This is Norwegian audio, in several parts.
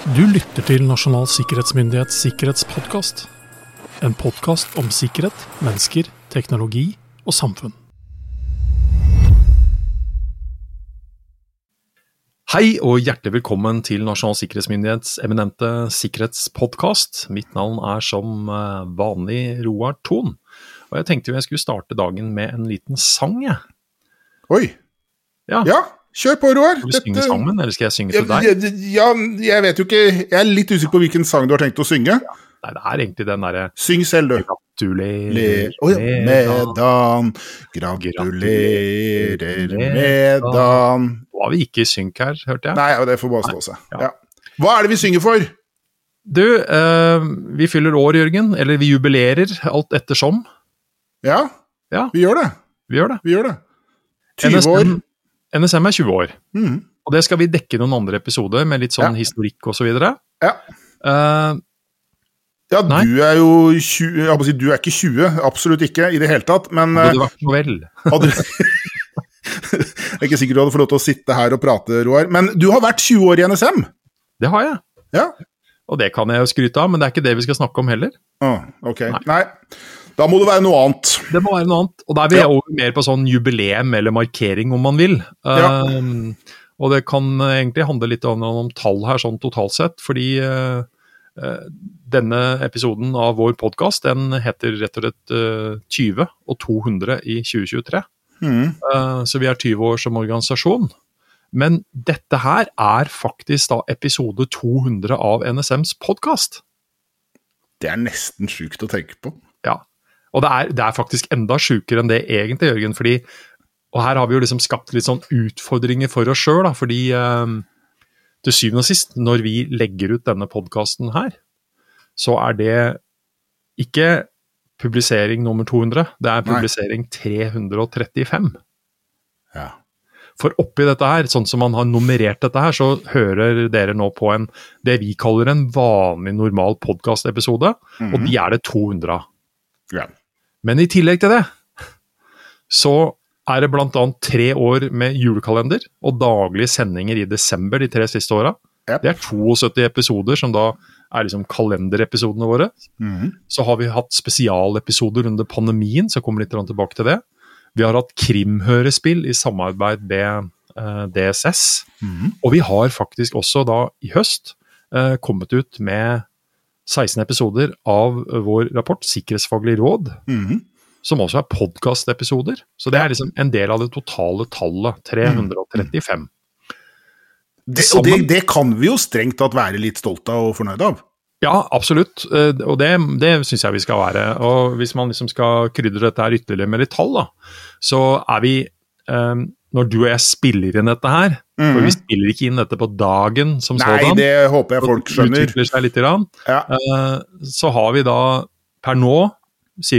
Du lytter til Nasjonal sikkerhetsmyndighets sikkerhetspodkast. En podkast om sikkerhet, mennesker, teknologi og samfunn. Hei og hjertelig velkommen til Nasjonal sikkerhetsmyndighets eminente sikkerhetspodkast. Mitt navn er som eh, vanlig Roar Thon. Og jeg tenkte jo jeg skulle starte dagen med en liten sang, jeg. Oi. Ja. Ja, kjør på, Roar. Skal vi synge sammen, eller skal jeg synge til deg? ja, jeg vet jo ikke Jeg er litt usikker på hvilken sang du har tenkt å synge. Nei, det er egentlig den derre Syng selv, du. Gratulerer oh, ja. Med dagen. Gratulerer med dagen. Nå var vi ikke i synk her, hørte jeg. Nei, det får bare stå seg. Ja. Ja. Hva er det vi synger for? Du, eh, vi fyller år, Jørgen. Eller vi jubilerer, alt ettersom. Ja, Ja. vi gjør det. Vi gjør det. Vi gjør det. 20 år. NSM, er 20 år. Mm. Og det skal vi dekke i noen andre episoder, med litt sånn Ja. historikk og så. Ja. Eh, Ja, Nei. du er jo 20 Jeg holdt å si, du er ikke 20, absolutt ikke, i det hele tatt, men hadde du vært vel. hadde Jeg er ikke sikker du hadde fått lov til å sitte her og prate, Roar. Men du har vært 20 år i NSM. Det har jeg. Ja. Og det kan jeg jo skryte av, men det er ikke det vi skal snakke om heller. Ah, ok. Nei. Nei. Da må det være noe annet. Det må være noe annet. Og der vil jeg Ja. over mer på sånn jubileum eller markering, om man vil. Ja. Um, og det kan egentlig handle litt om, om tall her, sånn totalt sett. Fordi uh, uh, denne episoden av vår podkast den heter rett og slett uh, 20 og 200 i 2023. Mm. Uh, så vi er 20 år som organisasjon. Men dette her er faktisk da episode 200 av NSMs podkast. Det er nesten sjukt å tenke på. Ja. Og det er, det er faktisk enda sjukere enn det egentlig, Jørgen. fordi Og her har vi jo liksom skapt litt sånn utfordringer for oss sjøl, fordi eh, til syvende og sist, når vi legger ut denne podkasten her, så er det ikke publisering nummer 200, det er Nei. publisering 335. Ja. For oppi dette her, sånn som man har nummerert dette her, så hører dere nå på en det vi kaller en vanlig, normal podkastepisode, og de er det 200 av. Ja. Men i tillegg til det, så er det bl.a. tre år med julekalender og daglige sendinger i desember de tre siste åra. Yep. Det er 72 episoder som da er liksom kalenderepisodene våre. Mhm. Så har vi hatt spesialepisoder under pandemien, så kommer litt tilbake til det. Vi har hatt krimhørespill i samarbeid med eh, DSS. Mhm. Og vi har faktisk også da i høst eh, kommet ut med 16 episoder av vår rapport Sikkerhetsfaglig råd, Mhm. som også er podkastepisoder. Så det er liksom en del av det totale tallet, 335. det, og det, det kan vi jo strengt tatt være litt stolte av og fornøyd av. Ja, absolutt, eh, og det, det syns jeg vi skal være. Og hvis man liksom skal krydre dette her ytterligere med litt tall, da, så er vi eh, Når du og jeg spiller inn dette her, for vi spiller ikke inn dette på dagen som Mhm. Nei, sådan, det håper jeg folk skjønner. utvikler seg litt, grann, Ja. eh, så har vi da per nå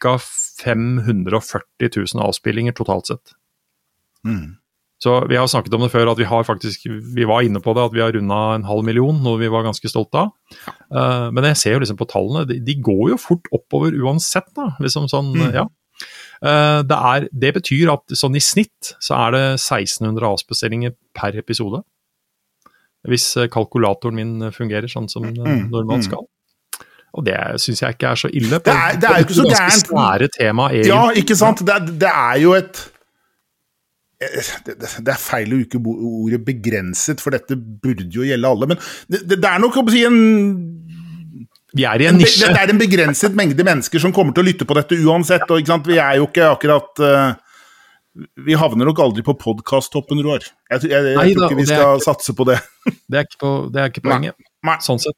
ca. 540 000 avspillinger totalt sett. Mm. Så vi har snakket om det før, at vi har faktisk, vi var inne på det, at vi har runda en halv million, noe vi var ganske stolte av. Uh, men jeg ser jo liksom på tallene, de, de går jo fort oppover uansett, da. Liksom sånn, Mm. ja. Eh, det, er, det betyr at sånn i snitt så er det 1600 avspaseringer per episode. Hvis eh, kalkulatoren min fungerer sånn som den Mm, normalt mm. skal. Og det syns jeg ikke er så ille. Det er- det er jo ikke så gærent. svære tema, egentlig. Ja, ikke sant? Det er, det er jo et det, er feil å bruke ordet 'begrenset', for dette burde jo gjelde alle. Men det er nok å si, en Vi er i en nisje. Det er en begrenset mengde mennesker som kommer til å lytte på dette uansett. og? Vi er jo ikke akkurat uh, Vi havner nok aldri på podkasttoppen, Roar. Jeg, jeg, jeg, jeg, Nei tror ikke vi det skal ikke- satse på det. Det er ikke, på, det er ikke poenget. Nei. Sånn sett.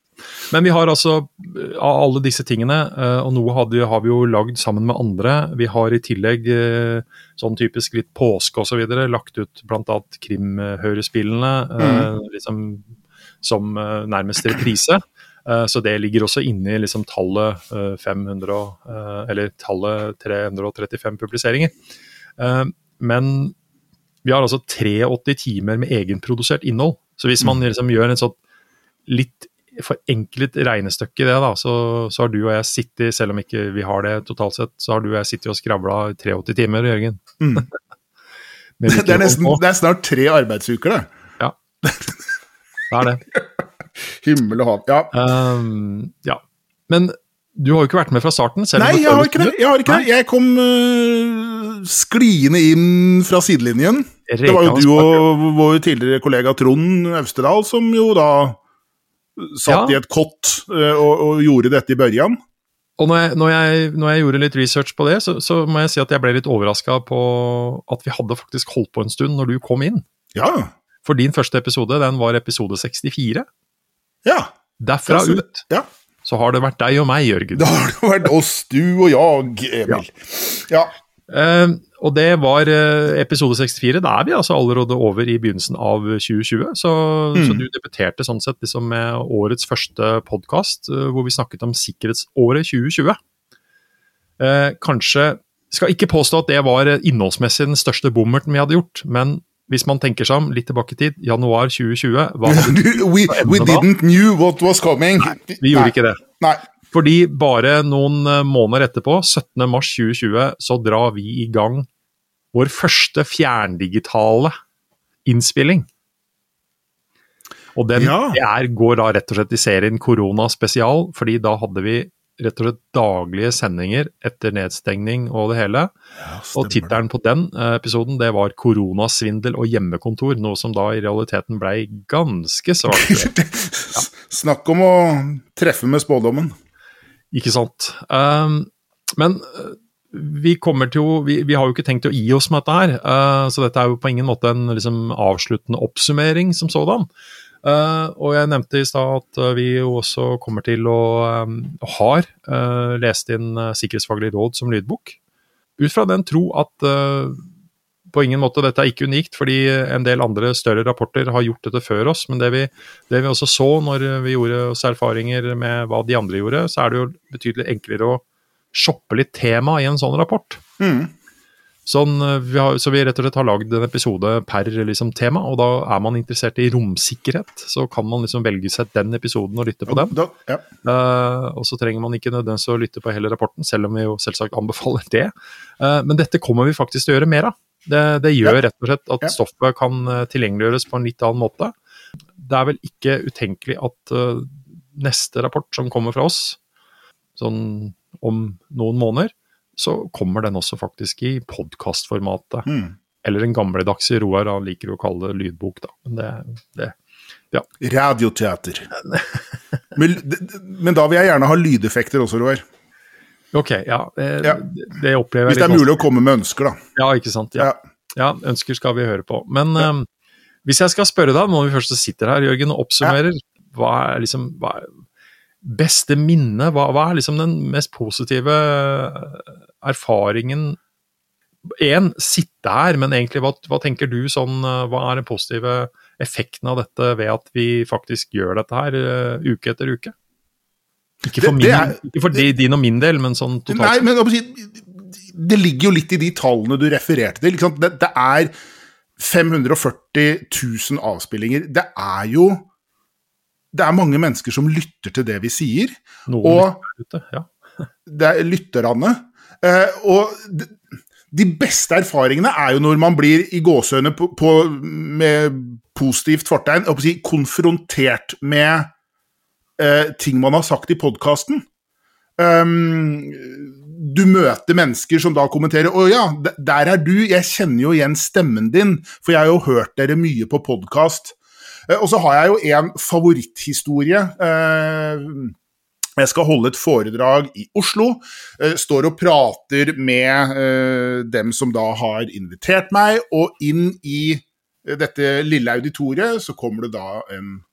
Men vi har altså, eh, av alle disse tingene, eh, og noe hadde, har vi jo lagd sammen med andre. Vi har i tillegg, sånn typisk litt påske osv., lagt ut bl.a. krimhørespillene mm. liksom, som nærmest reprise. Eh, Så det ligger også inne i liksom tallet eh, 500, eh, eller tallet 335 publiseringer. Eh, Men vi har altså 83 timer med egenprodusert innhold. Så hvis man liksom gjør en sånn litt forenklet regnestykke i det, da, så, så har du og jeg sittet, selv om ikke vi har det totalt sett, så har du og jeg sittet og skravla i 83 timer, Jørgen. Mm. Det er, nesten, det er snart tre arbeidsuker, det. Det er det. Himmel og hav. Ja. Um, ja. Men du har jo ikke vært med fra starten? Nei, jeg har det. Jeg, har ikke det. jeg kom uh, skliende inn fra sidelinjen. Det var jo du og vår tidligere kollega Trond Austedal som jo da satt Ja. i et kott uh, og, og gjorde dette i børjan. Og når jeg, når, jeg, når jeg gjorde litt research på det, så, så må jeg si at jeg ble litt overraska på at vi hadde faktisk holdt på en stund når du kom inn. Ja. For din første episode, den var episode 64. Ja. Derfra så ut ja. så har det vært deg og meg, Jørgen. Da har det vært oss, du og jeg, Emil. Ja. Eh, og det var eh, episode 64. Da er vi altså allerede over i begynnelsen av 2020. Så, Mm. så du debuterte sånn sett liksom med årets første podkast, hvor vi snakket om sikkerhetsåret 2020. Eh, kanskje Skal ikke påstå at det var eh, innholdsmessig den største bommerten vi hadde gjort, men hvis man tenker seg om litt tilbake i tid, januar 2020 hva hadde, We, we didn't da? knew what was coming. Nei, Vi gjorde ikke det. Nei. Fordi bare noen eh, måneder etterpå, 17. mars 2020, så drar vi i gang vår første fjerndigitale innspilling. Og den Ja. er, går da rett og slett i serien Korona spesial, fordi da hadde vi rett og slett daglige sendinger etter nedstengning og det hele. Ja, Og tittelen på den eh, episoden det var 'Koronasvindel og hjemmekontor', noe som da i realiteten blei ganske svakt. Snakk om å treffe med spådommen. Ikke sant. Um, men uh, vi kommer til å vi, vi har jo ikke tenkt å gi oss med dette her, uh, så dette er jo på ingen måte en liksom, avsluttende oppsummering som sådan. Uh, og jeg nevnte i stad at uh, vi også kommer til å um, har lest inn Sikkerhetsfaglig råd som lydbok. Ut fra den tro at på ingen måte dette er ikke unikt, fordi en del andre større rapporter har gjort dette før oss. Men det vi, det vi også så når vi gjorde oss erfaringer med hva de andre gjorde, så er det jo betydelig enklere å shoppe litt tema i en sånn rapport. Mm. Sånn, eh, vi har, så vi rett og slett har lagd en episode per liksom, tema, og da er man interessert i romsikkerhet, så kan man liksom velge seg den episoden og lytte på den. Da, ja. uh, og så trenger man ikke nødvendigvis å lytte på hele rapporten, selv om vi jo selvsagt anbefaler det. Uh, men dette kommer vi faktisk til å gjøre mer av. Det, det gjør Ja. rett og slett at Ja. stoffet kan tilgjengeliggjøres på en litt annen måte. Det er vel ikke utenkelig at uh, neste rapport som kommer fra oss, sånn om noen måneder, så kommer den også faktisk i podkastformatet. Mm. Eller den gamledagse Roar, han liker jo å kalle det lydbok, da. Men det, det Radioteater. Men, men da vil jeg gjerne ha lydeffekter også, Roar. Ok, ja. Det, Ja. det opplever Hvis det er mulig mulig å komme med ønsker, da. Ja, ikke sant. Ja. Ja. ja, ønsker skal vi høre på. Men um, hvis jeg skal spørre deg, når vi først sitter her, Jørgen, og oppsummerer, hva er liksom hva er beste minne? Hva, hva er liksom den mest positive erfaringen Én, sitte her, men egentlig, hva, hva tenker du sånn eh, Hva er den positive effekten av dette ved at vi faktisk gjør dette her eh, uke etter uke? Ikke for, min, det er- ikke for det, din og min del, men sånn totalt. Nei, men det ligger jo litt i de tallene du refererte til. Det, det er 540 000 avspillinger. Det er jo Det er mange mennesker som lytter til det vi sier. Noen og- lytter ute, ja. det er lytterne. Eh, og de, de beste erfaringene er jo når man blir i gåsehøyne med positivt fortegn si, konfrontert med eh, ting man har sagt i podkasten. Um, du møter mennesker som da kommenterer 'Å ja, der er du. Jeg kjenner jo igjen stemmen din, for jeg har jo hørt dere mye på podkast'. Eh, og så har jeg jo en favoritthistorie. Eh, jeg skal holde et foredrag i Oslo. eh, står og prater med dem som da har invitert meg, og inn i dette lille auditoriet så kommer det da en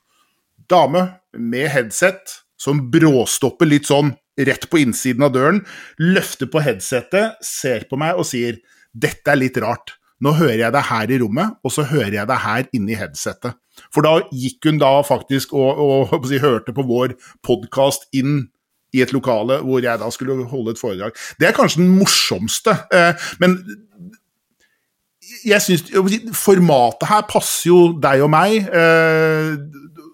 dame med headset som bråstopper litt sånn rett på innsiden av døren, løfter på headsetet, ser på meg og sier 'Dette er litt rart'. Nå hører jeg deg her i rommet, og så hører jeg deg her inne i headsetet. For da gikk hun da faktisk og, og og hørte på vår podkast inn i et lokale hvor jeg da skulle holde et foredrag. Det er kanskje den morsomste, eh, men jeg si, Formatet her passer jo deg og meg, eh,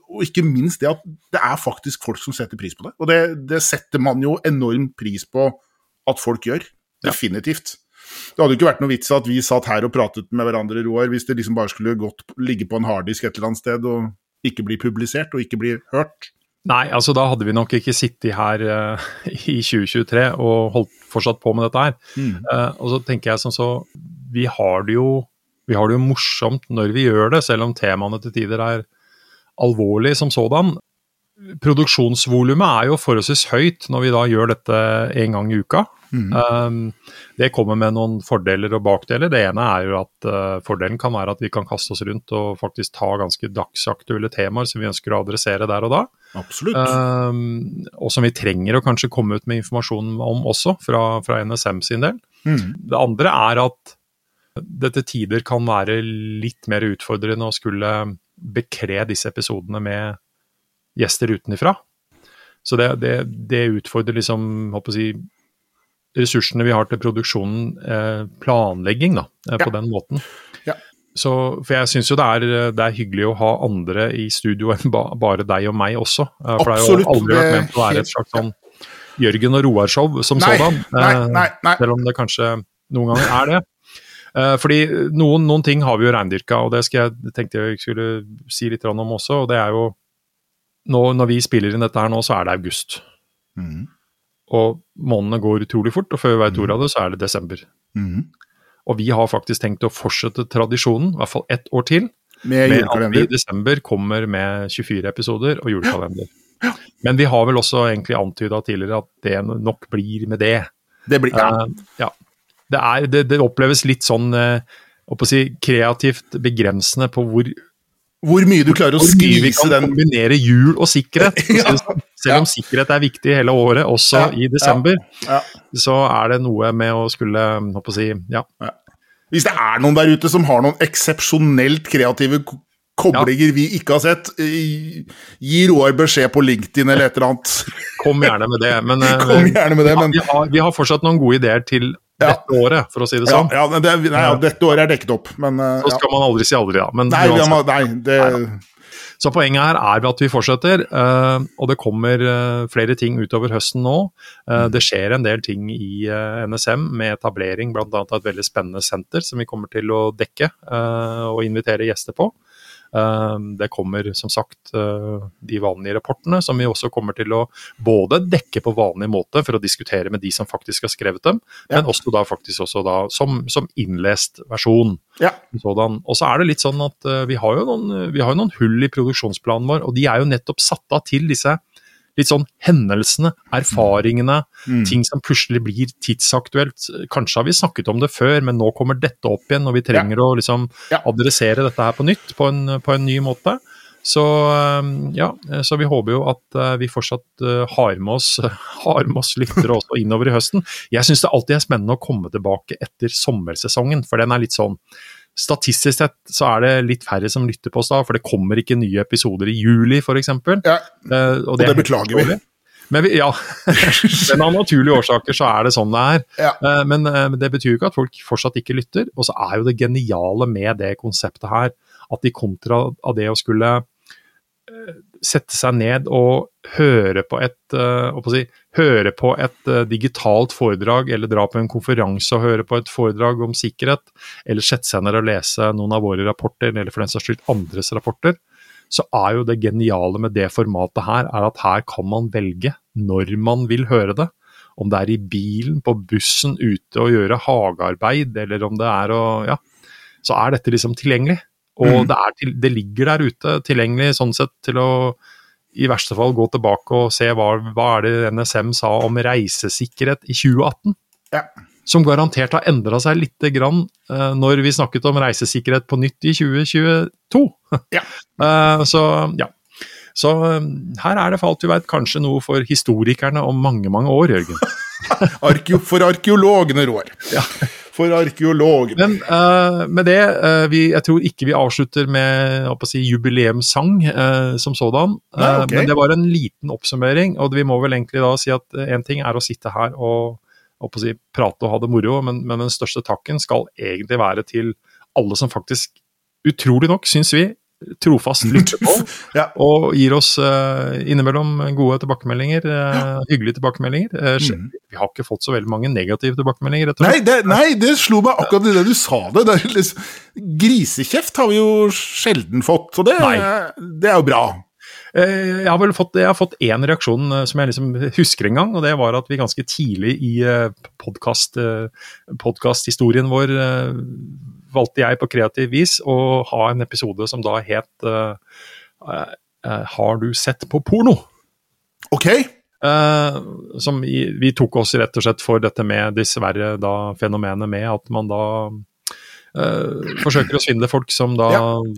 og ikke minst det at det er faktisk folk som setter pris på det. Og det, det setter man jo enorm pris på at folk gjør. Definitivt. Det hadde jo ikke vært noe vits at vi satt her og pratet med hverandre, Roar, hvis det liksom bare skulle gått, ligge på en harddisk et eller annet sted og ikke bli publisert og ikke bli hørt? Nei, altså da hadde vi nok ikke sittet her uh, i 2023 og holdt fortsatt på med dette her. Mm. Uh, og så tenker jeg sånn så Vi har det jo vi har det jo morsomt når vi gjør det, selv om temaene til tider er alvorlige som sådan. Produksjonsvolumet er jo forholdsvis høyt når vi da gjør dette en gang i uka. Mm. Um, det kommer med noen fordeler og bakdeler. Det ene er jo at uh, fordelen kan være at vi kan kaste oss rundt og faktisk ta ganske dagsaktuelle temaer som vi ønsker å adressere der og da. Absolutt. Um, og som vi trenger å kanskje komme ut med informasjon om også, fra, fra NSM sin del. Mm. Det andre er at det til tider kan være litt mer utfordrende å skulle bekre disse episodene med gjester utenfra. Så det, det, det utfordrer liksom, håper si, ressursene vi har til produksjonen, eh, planlegging, da, eh, på ja. den måten. Ja. Så, for jeg syns jo det er, det er, hyggelig å ha andre i studio enn ba, bare deg og meg også. Eh, for Absolutt. det har jo aldri vært ment å være et slags sånn Jørgen og Roar-show som nei, sådan. Nei, nei, nei. Selv om det kanskje noen ganger er det. Fordi noen, noen ting har vi jo reindyrka, og det skal jeg, tenkte jeg skulle si litt om også. og det er jo nå, Når vi spiller inn dette her nå, så er det august. Mm. Og månedene går utrolig fort, og før vi vet ordet av det, så er det desember. Mm. Og vi har faktisk tenkt å fortsette tradisjonen, i hvert fall ett år til, med, med at vi i desember kommer med 24 episoder og julekalender. Ja. Men vi har vel også egentlig antyda tidligere at det nok blir med det. Det blir, ja. Uh, ja. Det, er, det, det, oppleves litt sånn uh, si, kreativt begrensende på hvor hvor mye du klarer å skvise den Vi kan kombinere jul og sikkerhet. ja, Selv om sikkerhet er viktig hele året, også ja, i desember, ja, så er det noe med å skulle å si, ja. Hvis det er noen der ute som har noen eksepsjonelt kreative koblinger vi ikke har sett, gi Roar beskjed på LinkedIn eller et eller annet. Kom gjerne med det. Men, Kom gjerne med det, men... vi, har, vi har fortsatt noen gode ideer til ja. dette året, for å si det sånn. Ja, ja, det, nei, dette året er dekket opp, men uh, Så skal man aldri si aldri, ja. Men, nei, må, nei, det... Så poenget her er at vi fortsetter, uh, og det kommer uh, flere ting utover høsten nå. Uh, Det skjer en del ting i NSM med etablering bl.a. av et veldig spennende senter som vi kommer til å dekke og invitere gjester på. Ehm, det kommer som sagt eh, de vanlige rapportene, som vi også kommer til å både dekke på vanlig måte for å diskutere med de som faktisk har skrevet dem, ja. men også da faktisk også da som, som innlest versjon. Ja. Sådan. Og så er det litt sånn at uh, vi, har noen, vi, har jo noen, hull i produksjonsplanen vår, og de er jo nettopp satt av til disse litt sånn hendelsene, erfaringene, mm. ting som plutselig blir tidsaktuelt. Kanskje har vi snakket om det før, men nå kommer dette opp igjen, og vi trenger ja. å liksom ja. adressere dette her på nytt, på en, på en ny måte. Så um, ja, så vi håper jo at uh, vi fortsatt uh, har med oss, har med oss lyttere også innover i høsten. Jeg syns det alltid er spennende å komme tilbake etter sommersesongen, for den er litt sånn Statistisk sett så er det litt færre som lytter på oss da, for det kommer ikke nye episoder i juli f.eks. Ja, uh, og, og det, det beklager vi. Men vi, ja, men av naturlige årsaker så er det sånn det er. Ja. Uh, men uh, det betyr jo ikke at folk fortsatt ikke lytter. Og så er jo det geniale med det konseptet her, at i kontra av det å skulle sette seg ned og høre på et, uh, si, høre på et uh, digitalt foredrag, eller dra på en konferanse og høre på et foredrag om sikkerhet, eller sette seg ned og lese noen av våre rapporter, eller for den saks skyld andres rapporter, så er jo det geniale med det formatet her, er at her kan man velge når man vil høre det. Om det er i bilen, på bussen, ute og gjøre hagearbeid, eller om det er å Ja, så er dette liksom tilgjengelig. Og mm. det, til, det, ligger der ute tilgjengelig sånn sett til å i verste fall gå tilbake og se hva, hva er det NSM sa om reisesikkerhet i 2018. Ja. Som garantert har endra seg lite grann uh, når vi snakket om reisesikkerhet på nytt i 2022. Ja. uh, så ja. Så uh, her er det for alt vi veit kanskje noe for historikerne om mange, mange år, Jørgen. for arkeologene, Roar. Ja for arkeologene. Men uh, med det, uh, vi, jeg tror ikke vi avslutter med si, jubileumssang uh, som sådan. Nei, okay. Men det var en liten oppsummering, og vi må vel egentlig da si at én ting er å sitte her og si, prate og ha det moro, men, men, den største takken skal egentlig være til alle som faktisk, utrolig nok, syns vi, trofast lytter på. Ja. Og gir oss uh, innimellom gode tilbakemeldinger. eh, Hyggelige tilbakemeldinger. Uh, Mhm. Vi har ikke fått så veldig mange negative tilbakemeldinger, Nei det, nei, det slo meg akkurat i det du sa det. det liksom, grisekjeft har vi jo sjelden fått, så det, det er jo bra. Jeg har vel fått, jeg har fått én reaksjon som jeg liksom husker en gang, og det var at vi ganske tidlig i podcast, eh, vår valgte jeg på kreativ vis å ha en episode som da het uh, Har du sett på porno? Ok? Eh, som i, vi tok oss rett og slett for dette med dessverre da fenomenet med at man da Uh, forsøker å svindle folk som da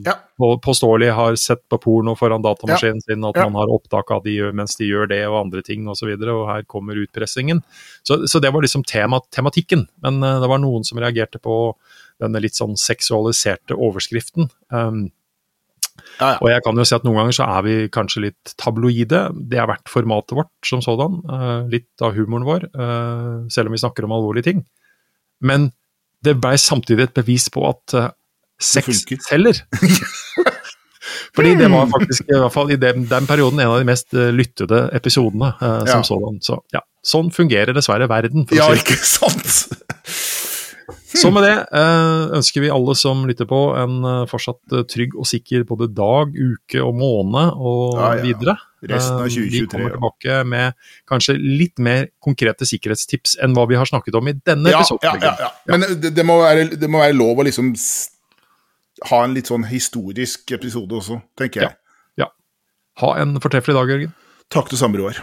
ja. på, påståelig har sett på porno foran datamaskinen sin, at ja. man har opptak av de mens de gjør det og andre ting osv. Og, så og her kommer utpressingen. Så, så det var liksom tema, tematikken. Men uh, det var noen som reagerte på denne litt sånn seksualiserte overskriften. Um, Ja, ja. og jeg kan jo si at noen ganger så er vi kanskje litt tabloide. Det har vært formatet vårt som sådan. Uh, litt av humoren vår, uh, selv om vi snakker om alvorlige ting. Men det ble samtidig et bevis på at uh, sex selger. Fordi det var faktisk, i hvert fall i den, den perioden, en av de mest lyttede episodene som Ja. sådan. Så sånn fungerer dessverre verden. For å ja, si. ikke sant? Så med det eh, ønsker vi alle som lytter på en eh, fortsatt eh, trygg og sikker både dag, uke og måned og Ja, ja. videre. Resten av 2023. Vi kommer tilbake med kanskje litt mer konkrete sikkerhetstips enn hva vi har snakket om i denne Ja, episoden. ja, ja, ja. Men det, det, må være, det må være lov å liksom ha en litt sånn historisk episode også, tenker jeg. Ja. Ha en fortreffelig dag, Jørgen. Takk det samme, Roar.